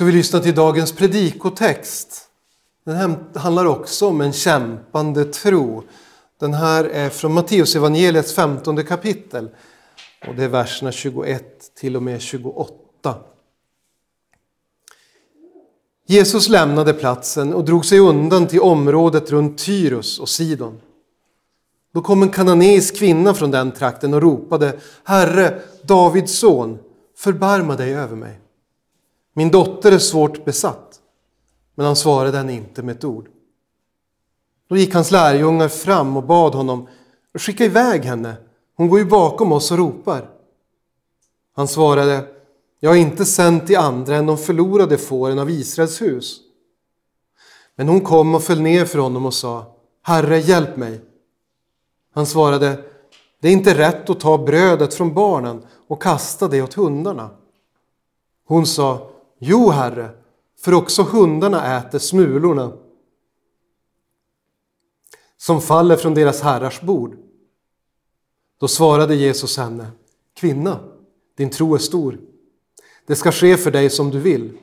ska vi lyssna till dagens predikotext. Den handlar också om en kämpande tro. Den här är från Matteus evangeliets 15 kapitel och det är verserna 21 till och med 28. Jesus lämnade platsen och drog sig undan till området runt Tyrus och Sidon. Då kom en kananeisk kvinna från den trakten och ropade Herre, Davids son, förbarma dig över mig. Min dotter är svårt besatt. Men han svarade henne inte med ett ord. Då gick hans lärjungar fram och bad honom skicka iväg henne. Hon går ju bakom oss och ropar. Han svarade Jag är inte sänd till andra än de förlorade fåren av Israels hus. Men hon kom och föll ner för honom och sa Herre, hjälp mig. Han svarade Det är inte rätt att ta brödet från barnen och kasta det åt hundarna. Hon sa Jo, Herre, för också hundarna äter smulorna som faller från deras herrars bord. Då svarade Jesus henne, Kvinna, din tro är stor. Det ska ske för dig som du vill.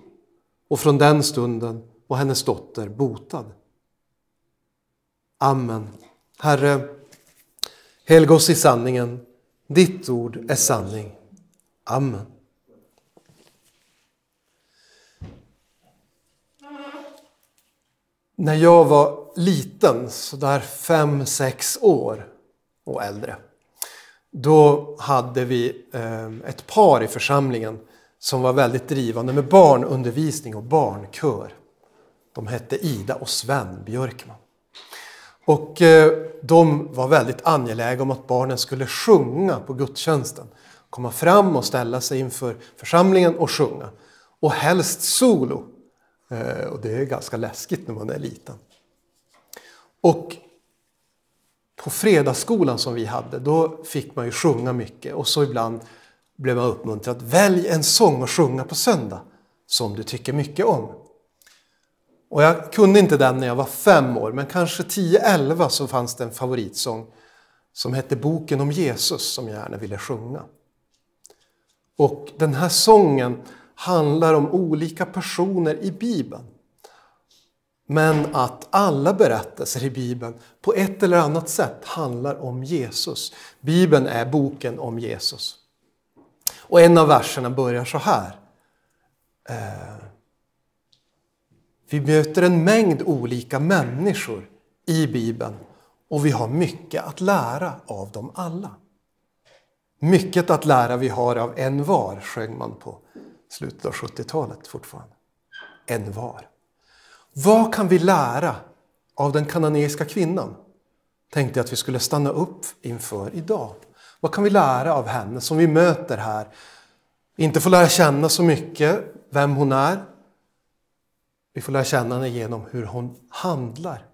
Och från den stunden var hennes dotter botad. Amen. Herre, helga oss i sanningen. Ditt ord är sanning. Amen. När jag var liten, sådär fem, sex år och äldre, då hade vi eh, ett par i församlingen som var väldigt drivande med barnundervisning och barnkör. De hette Ida och Sven Björkman. Och eh, de var väldigt angelägna om att barnen skulle sjunga på gudstjänsten. Komma fram och ställa sig inför församlingen och sjunga. Och helst solo. Eh, och det är ganska läskigt när man är liten. Och på fredagsskolan som vi hade, då fick man ju sjunga mycket och så ibland blev man uppmuntrad. Välj en sång att sjunga på söndag som du tycker mycket om. Och jag kunde inte den när jag var fem år, men kanske 10-11 så fanns det en favoritsång som hette Boken om Jesus som jag gärna ville sjunga. Och den här sången handlar om olika personer i Bibeln. Men att alla berättelser i Bibeln på ett eller annat sätt handlar om Jesus. Bibeln är boken om Jesus. Och en av verserna börjar så här. Eh, vi möter en mängd olika människor i Bibeln och vi har mycket att lära av dem alla. Mycket att lära vi har av en var, sjöng man på slutet av 70-talet fortfarande. En var. Vad kan vi lära av den kananeiska kvinnan? Tänkte jag att vi skulle stanna upp inför idag. Vad kan vi lära av henne som vi möter här? Inte får lära känna så mycket vem hon är. Vi får lära känna henne genom hur hon handlar.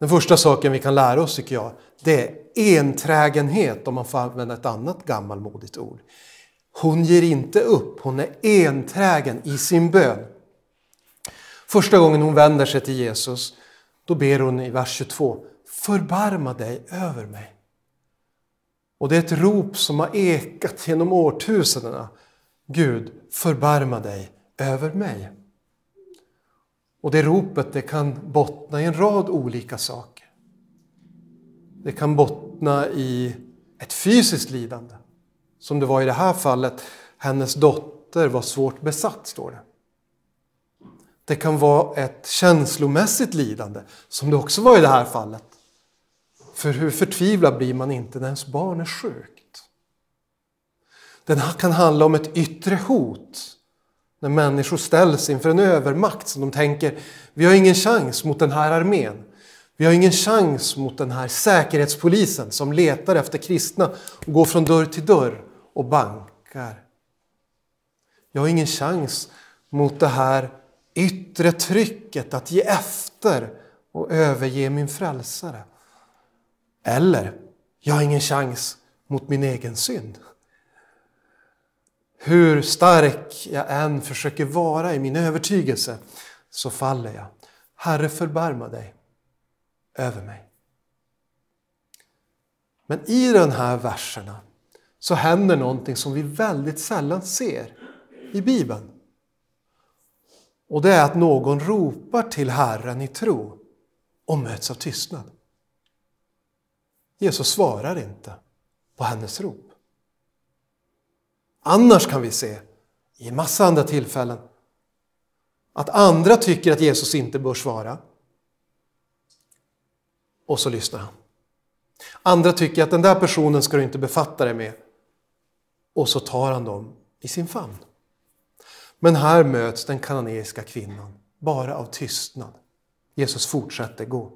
Den första saken vi kan lära oss tycker jag, det är enträgenhet om man får använda ett annat gammalmodigt ord. Hon ger inte upp, hon är enträgen i sin bön. Första gången hon vänder sig till Jesus, då ber hon i vers 22, förbarma dig över mig. Och det är ett rop som har ekat genom årtusendena. Gud, förbarma dig över mig. Och det ropet det kan bottna i en rad olika saker. Det kan bottna i ett fysiskt lidande. Som det var i det här fallet, hennes dotter var svårt besatt, står det. Det kan vara ett känslomässigt lidande, som det också var i det här fallet. För hur förtvivlad blir man inte när ens barn är sjukt? Den kan handla om ett yttre hot. När människor ställs inför en övermakt som de tänker, vi har ingen chans mot den här armén. Vi har ingen chans mot den här säkerhetspolisen som letar efter kristna och går från dörr till dörr och bankar. Jag har ingen chans mot det här yttre trycket att ge efter och överge min frälsare. Eller, jag har ingen chans mot min egen synd. Hur stark jag än försöker vara i min övertygelse så faller jag. Herre, förbarma dig över mig. Men i de här verserna så händer någonting som vi väldigt sällan ser i Bibeln. Och det är att någon ropar till Herren i tro och möts av tystnad. Jesus svarar inte på hennes rop. Annars kan vi se i massa andra tillfällen att andra tycker att Jesus inte bör svara. Och så lyssnar han. Andra tycker att den där personen ska du inte befatta dig med. Och så tar han dem i sin famn. Men här möts den kananeiska kvinnan bara av tystnad. Jesus fortsätter gå.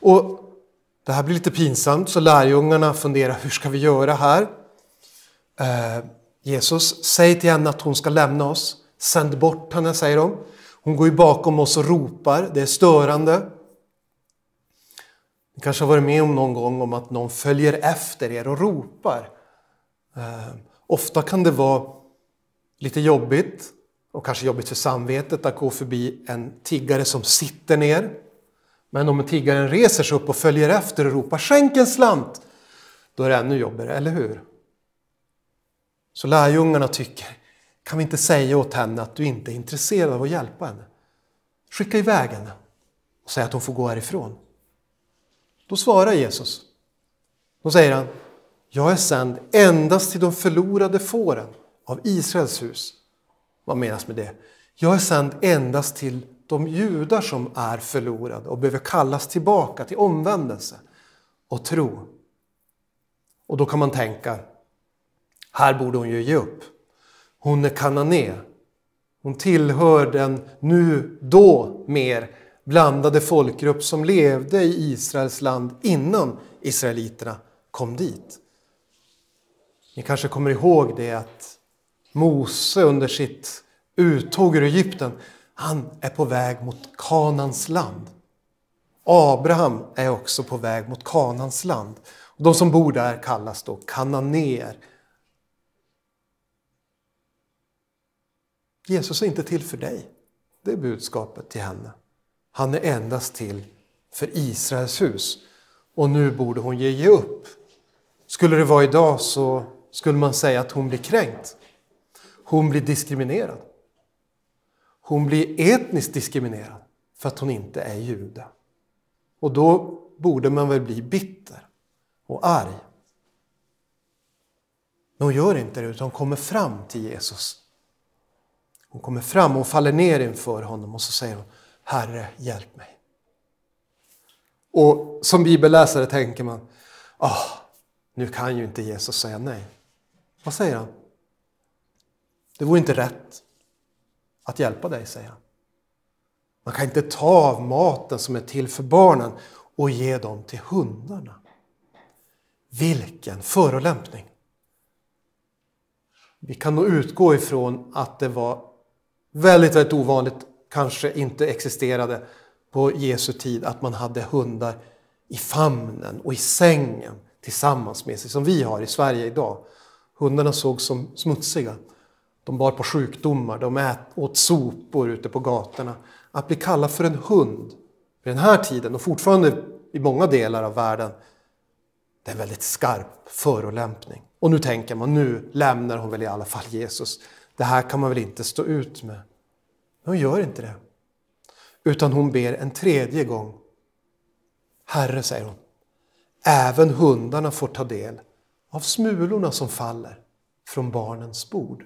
Och Det här blir lite pinsamt så lärjungarna funderar hur ska vi göra här? Eh, Jesus, säg till henne att hon ska lämna oss. Sänd bort henne, säger de. Hon går ju bakom oss och ropar, det är störande. Ni kanske har varit med om någon gång om att någon följer efter er och ropar. Eh, ofta kan det vara lite jobbigt och kanske jobbigt för samvetet att gå förbi en tiggare som sitter ner. Men om tiggaren reser sig upp och följer efter och ropar skänk en slant, då är det ännu jobbigare, eller hur? Så lärjungarna tycker, kan vi inte säga åt henne att du inte är intresserad av att hjälpa henne? Skicka iväg henne och säg att hon får gå härifrån. Då svarar Jesus. Då säger han, jag är sänd endast till de förlorade fåren av Israels hus. Vad menas med det? Jag är sänd endast till de judar som är förlorade och behöver kallas tillbaka till omvändelse och tro. Och då kan man tänka, här borde hon ju ge upp. Hon är kanané. Hon tillhör den nu då mer blandade folkgrupp som levde i Israels land innan israeliterna kom dit. Ni kanske kommer ihåg det att Mose under sitt uttåg ur Egypten, han är på väg mot Kanans land. Abraham är också på väg mot Kanans land. De som bor där kallas då kananéer. Jesus är inte till för dig. Det är budskapet till henne. Han är endast till för Israels hus. Och nu borde hon ge upp. Skulle det vara idag så skulle man säga att hon blir kränkt. Hon blir diskriminerad. Hon blir etniskt diskriminerad för att hon inte är jude. Och då borde man väl bli bitter och arg. Men hon gör inte det, utan hon kommer fram till Jesus. Hon kommer fram och faller ner inför honom och så säger hon Herre, hjälp mig. Och som bibelläsare tänker man, ah, nu kan ju inte Jesus säga nej. Vad säger han? Det vore inte rätt att hjälpa dig, säger han. Man kan inte ta av maten som är till för barnen och ge dem till hundarna. Vilken förolämpning! Vi kan nog utgå ifrån att det var väldigt, väldigt ovanligt, kanske inte existerade på Jesu tid, att man hade hundar i famnen och i sängen tillsammans med sig, som vi har i Sverige idag. Hundarna sågs som smutsiga. De bar på sjukdomar, de ät, åt sopor ute på gatorna. Att bli kallad för en hund vid den här tiden och fortfarande i många delar av världen, det är en väldigt skarp förolämpning. Och nu tänker man, nu lämnar hon väl i alla fall Jesus. Det här kan man väl inte stå ut med. Men hon gör inte det. Utan hon ber en tredje gång. Herre, säger hon, även hundarna får ta del av smulorna som faller från barnens bord.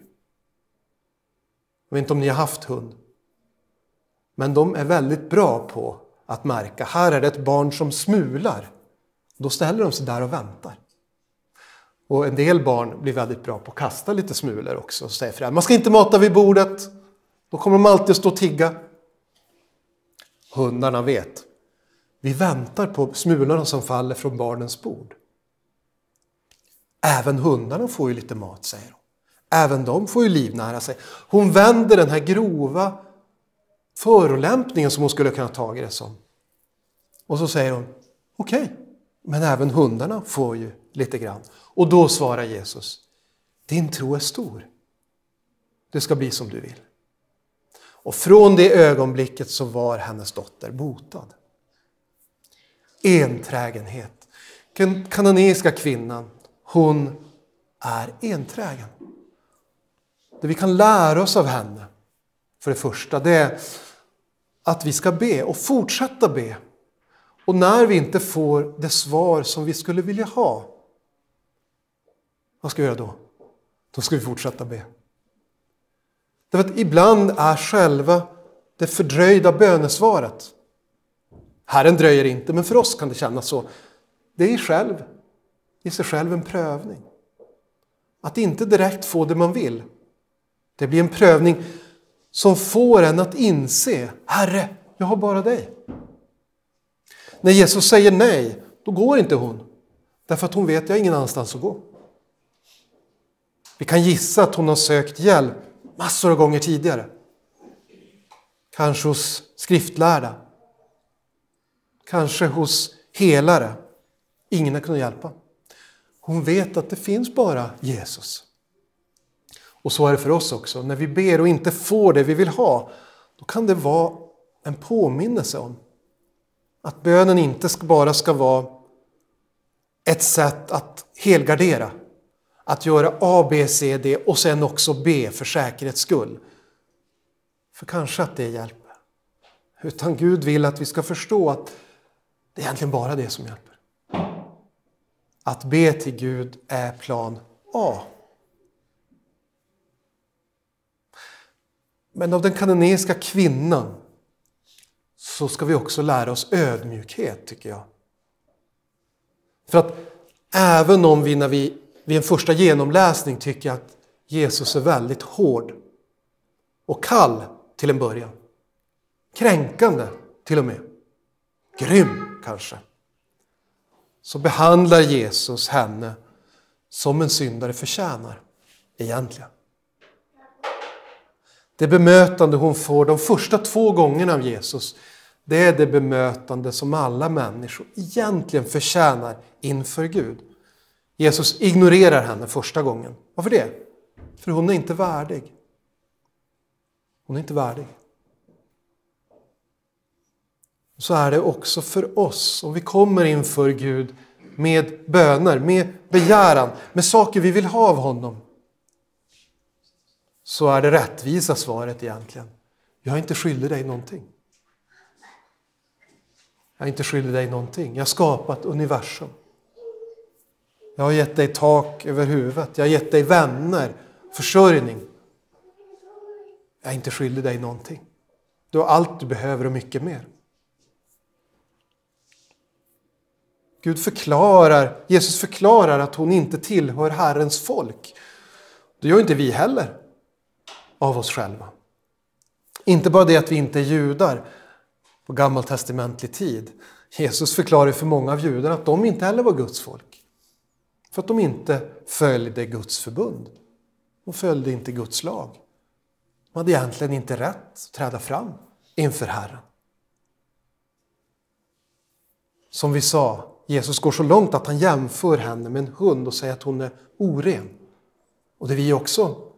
Jag vet inte om ni har haft hund. Men de är väldigt bra på att märka, här är det ett barn som smular. Då ställer de sig där och väntar. Och en del barn blir väldigt bra på att kasta lite smulor också. Och säger föräldrar, man ska inte mata vid bordet. Då kommer de alltid att stå och tigga. Hundarna vet. Vi väntar på smulorna som faller från barnens bord. Även hundarna får ju lite mat, säger hon. Även de får ju livnära sig. Hon vänder den här grova förolämpningen som hon skulle kunna ta det som. Och så säger hon, okej, okay, men även hundarna får ju lite grann. Och då svarar Jesus, din tro är stor. Det ska bli som du vill. Och från det ögonblicket så var hennes dotter botad. Enträgenhet. Den kananeiska kvinnan, hon är enträgen. Det vi kan lära oss av henne, för det första, det är att vi ska be och fortsätta be. Och när vi inte får det svar som vi skulle vilja ha, vad ska vi göra då? Då ska vi fortsätta be. Därför att ibland är själva det fördröjda bönesvaret. Herren dröjer inte, men för oss kan det kännas så. Det är själv, i sig själv en prövning. Att inte direkt få det man vill. Det blir en prövning som får en att inse, Herre, jag har bara dig. När Jesus säger nej, då går inte hon. Därför att hon vet, jag har ingen annanstans att gå. Vi kan gissa att hon har sökt hjälp massor av gånger tidigare. Kanske hos skriftlärda. Kanske hos helare. Ingen har kunnat hjälpa. Hon vet att det finns bara Jesus. Och så är det för oss också. När vi ber och inte får det vi vill ha, då kan det vara en påminnelse om att bönen inte bara ska vara ett sätt att helgardera. Att göra A, B, C, D och sen också B för säkerhets skull. För kanske att det hjälper. Utan Gud vill att vi ska förstå att det är egentligen bara det som hjälper. Att be till Gud är plan A. Men av den kananeiska kvinnan så ska vi också lära oss ödmjukhet, tycker jag. För att även om vi när vi vid en första genomläsning tycker att Jesus är väldigt hård och kall till en början, kränkande till och med, grym kanske, så behandlar Jesus henne som en syndare förtjänar egentligen. Det bemötande hon får de första två gångerna av Jesus, det är det bemötande som alla människor egentligen förtjänar inför Gud. Jesus ignorerar henne första gången. Varför det? För hon är inte värdig. Hon är inte värdig. Så är det också för oss om vi kommer inför Gud med böner, med begäran, med saker vi vill ha av honom så är det rättvisa svaret egentligen. Jag är inte skyldig dig någonting. Jag är inte skyldig dig någonting. Jag har skapat universum. Jag har gett dig tak över huvudet. Jag har gett dig vänner, försörjning. Jag är inte skyldig dig någonting. Du har allt du behöver och mycket mer. Gud förklarar, Jesus förklarar att hon inte tillhör Herrens folk. Det gör inte vi heller av oss själva. Inte bara det att vi inte är judar på gammaltestamentlig tid. Jesus förklarar för många av judarna att de inte heller var Guds folk. För att de inte följde Guds förbund. De följde inte Guds lag. De hade egentligen inte rätt att träda fram inför Herren. Som vi sa, Jesus går så långt att han jämför henne med en hund och säger att hon är oren. Och det är vi också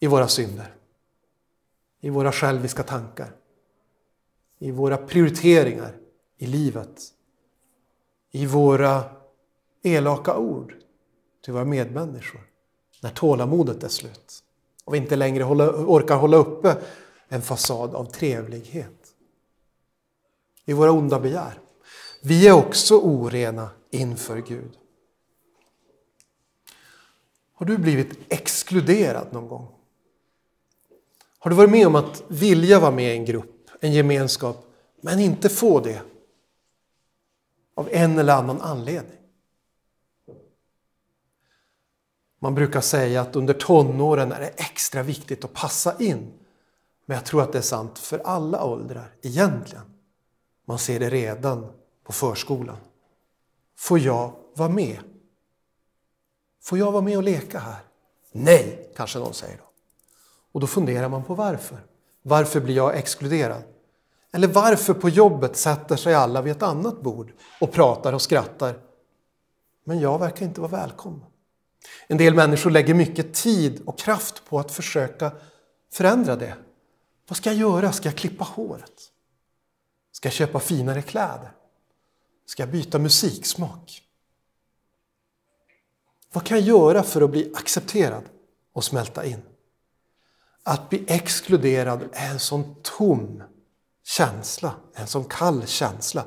i våra synder, i våra själviska tankar, i våra prioriteringar i livet, i våra elaka ord till våra medmänniskor, när tålamodet är slut och vi inte längre orkar hålla uppe en fasad av trevlighet. I våra onda begär. Vi är också orena inför Gud. Har du blivit exkluderad någon gång? Har du varit med om att vilja vara med i en grupp, en gemenskap, men inte få det? Av en eller annan anledning. Man brukar säga att under tonåren är det extra viktigt att passa in. Men jag tror att det är sant för alla åldrar, egentligen. Man ser det redan på förskolan. Får jag vara med? Får jag vara med och leka här? Nej, kanske någon säger då. Och då funderar man på varför. Varför blir jag exkluderad? Eller varför på jobbet sätter sig alla vid ett annat bord och pratar och skrattar, men jag verkar inte vara välkommen? En del människor lägger mycket tid och kraft på att försöka förändra det. Vad ska jag göra? Ska jag klippa håret? Ska jag köpa finare kläder? Ska jag byta musiksmak? Vad kan jag göra för att bli accepterad och smälta in? Att bli exkluderad är en sån tom känsla, en sån kall känsla.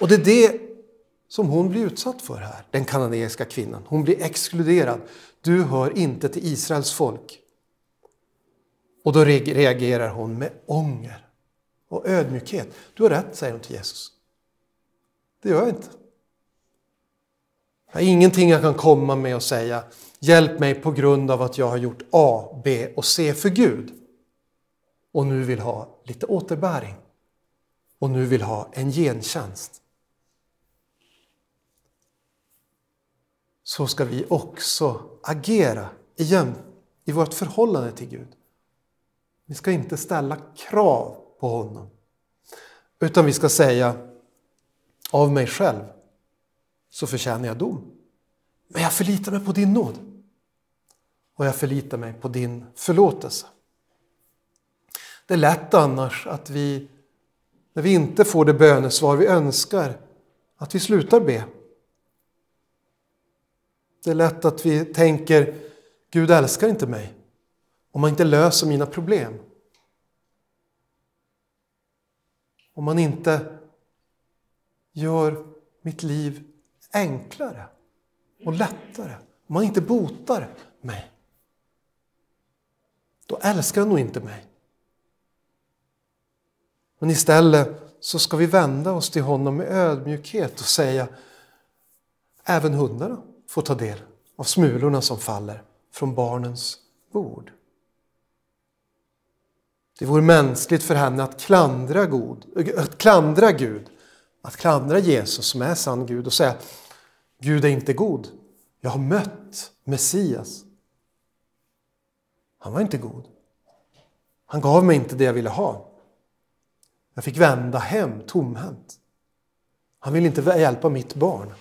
Och det är det som hon blir utsatt för här, den kanadensiska kvinnan. Hon blir exkluderad. Du hör inte till Israels folk. Och då reagerar hon med ånger och ödmjukhet. Du har rätt, säger hon till Jesus. Det gör jag inte. Jag har ingenting jag kan komma med och säga Hjälp mig på grund av att jag har gjort A, B och C för Gud och nu vill ha lite återbäring och nu vill ha en gentjänst. Så ska vi också agera igen i vårt förhållande till Gud. Vi ska inte ställa krav på honom. Utan vi ska säga av mig själv så förtjänar jag dom. Men jag förlitar mig på din nåd. Och jag förlitar mig på din förlåtelse. Det är lätt annars att vi, när vi inte får det bönesvar vi önskar, att vi slutar be. Det är lätt att vi tänker, Gud älskar inte mig om man inte löser mina problem. Om man inte gör mitt liv enklare och lättare. Om han inte botar mig. Då älskar han nog inte mig. Men istället så ska vi vända oss till honom med ödmjukhet och säga även hundarna får ta del av smulorna som faller från barnens bord. Det vore mänskligt för henne att klandra, god, att klandra Gud, att klandra Jesus som är sann Gud och säga Gud är inte god. Jag har mött Messias. Han var inte god. Han gav mig inte det jag ville ha. Jag fick vända hem tomhänt. Han vill inte hjälpa mitt barn.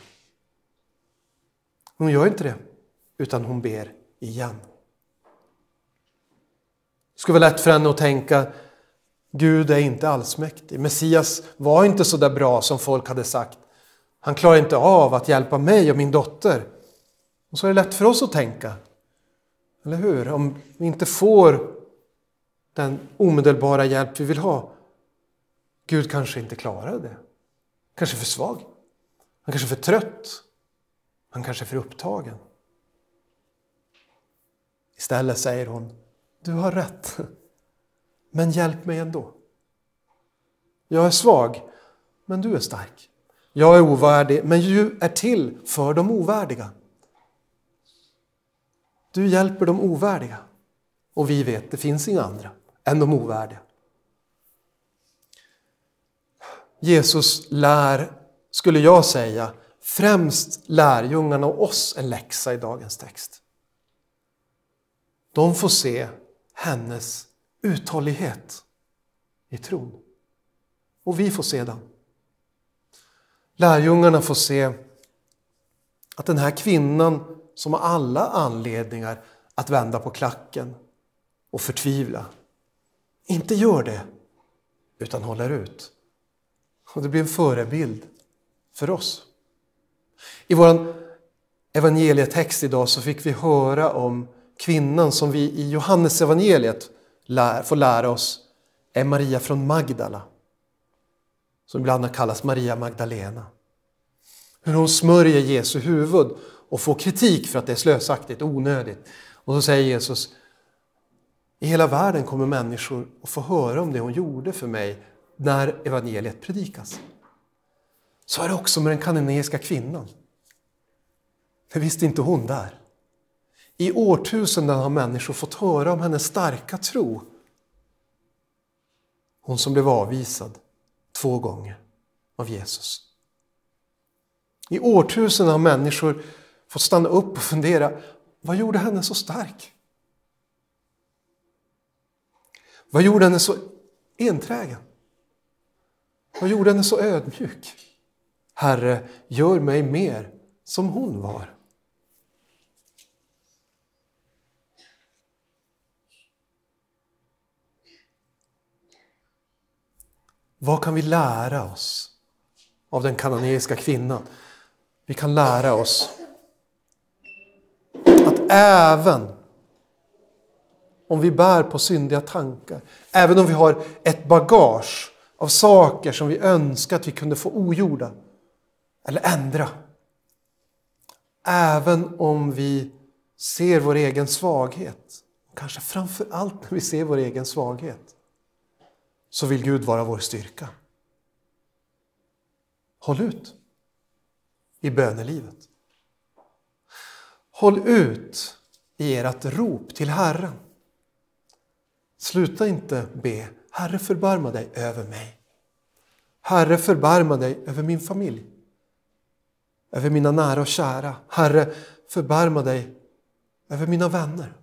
Hon gör inte det, utan hon ber igen. Det skulle vara lätt för henne att tänka Gud är inte allsmäktig. Messias var inte så där bra som folk hade sagt. Han klarar inte av att hjälpa mig och min dotter. Och så är det lätt för oss att tänka. Eller hur? Om vi inte får den omedelbara hjälp vi vill ha. Gud kanske inte klarar det. Kanske för svag. Han kanske är för trött. Han kanske är för upptagen. Istället säger hon, du har rätt. Men hjälp mig ändå. Jag är svag, men du är stark. Jag är ovärdig, men du är till för de ovärdiga. Du hjälper de ovärdiga. Och vi vet, det finns inga andra än de ovärdiga. Jesus lär, skulle jag säga, främst lärjungarna och oss en läxa i dagens text. De får se hennes uthållighet i tron. Och vi får se den. Lärjungarna får se att den här kvinnan som har alla anledningar att vända på klacken och förtvivla, inte gör det, utan håller ut. Och det blir en förebild för oss. I vår evangelietext idag så fick vi höra om kvinnan som vi i Johannes evangeliet lär, får lära oss är Maria från Magdala. Som ibland kallas Maria Magdalena. Hur hon smörjer Jesu huvud och får kritik för att det är slösaktigt, onödigt. Och så säger Jesus, i hela världen kommer människor att få höra om det hon gjorde för mig när evangeliet predikas. Så är det också med den kananeiska kvinnan. Det visste inte hon där. I årtusenden har människor fått höra om hennes starka tro. Hon som blev avvisad två gånger av Jesus. I årtusenden har människor fått stanna upp och fundera, vad gjorde henne så stark? Vad gjorde henne så enträgen? Vad gjorde henne så ödmjuk? Herre, gör mig mer som hon var. Vad kan vi lära oss av den kananeiska kvinnan? Vi kan lära oss att även om vi bär på syndiga tankar, även om vi har ett bagage av saker som vi önskar att vi kunde få ogjorda eller ändra. Även om vi ser vår egen svaghet, kanske framför allt när vi ser vår egen svaghet, så vill Gud vara vår styrka. Håll ut i bönelivet. Håll ut i ert rop till Herren. Sluta inte be Herre förbarma dig över mig. Herre förbarma dig över min familj. Över mina nära och kära. Herre förbarma dig över mina vänner.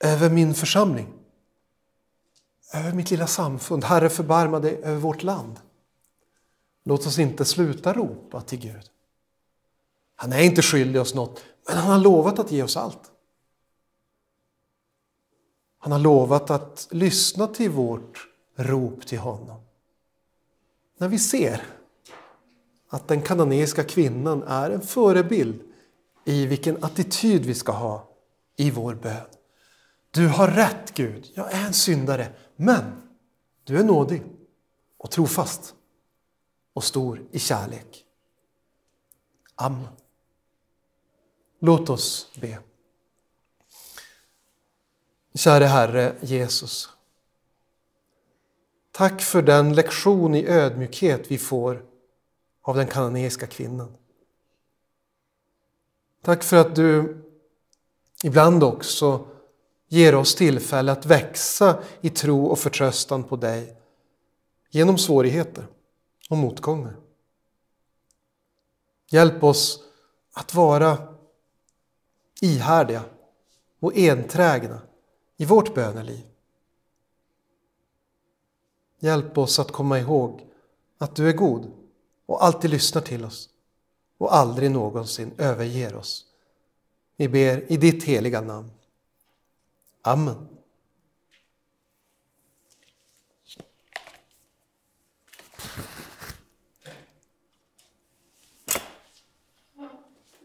Över min församling. Över mitt lilla samfund. Herre förbarma dig över vårt land. Låt oss inte sluta ropa till Gud. Han är inte skyldig oss något, men han har lovat att ge oss allt. Han har lovat att lyssna till vårt rop till honom. När vi ser att den kananeiska kvinnan är en förebild i vilken attityd vi ska ha i vår bön. Du har rätt Gud, jag är en syndare, men du är nådig och trofast och stor i kärlek. Amen. Låt oss be. Käre Herre Jesus. Tack för den lektion i ödmjukhet vi får av den kananeiska kvinnan. Tack för att du ibland också ger oss tillfälle att växa i tro och förtröstan på dig genom svårigheter och motgångar. Hjälp oss att vara ihärdiga och enträgna i vårt böneliv. Hjälp oss att komma ihåg att du är god och alltid lyssnar till oss och aldrig någonsin överger oss. Vi ber i ditt heliga namn. Amen.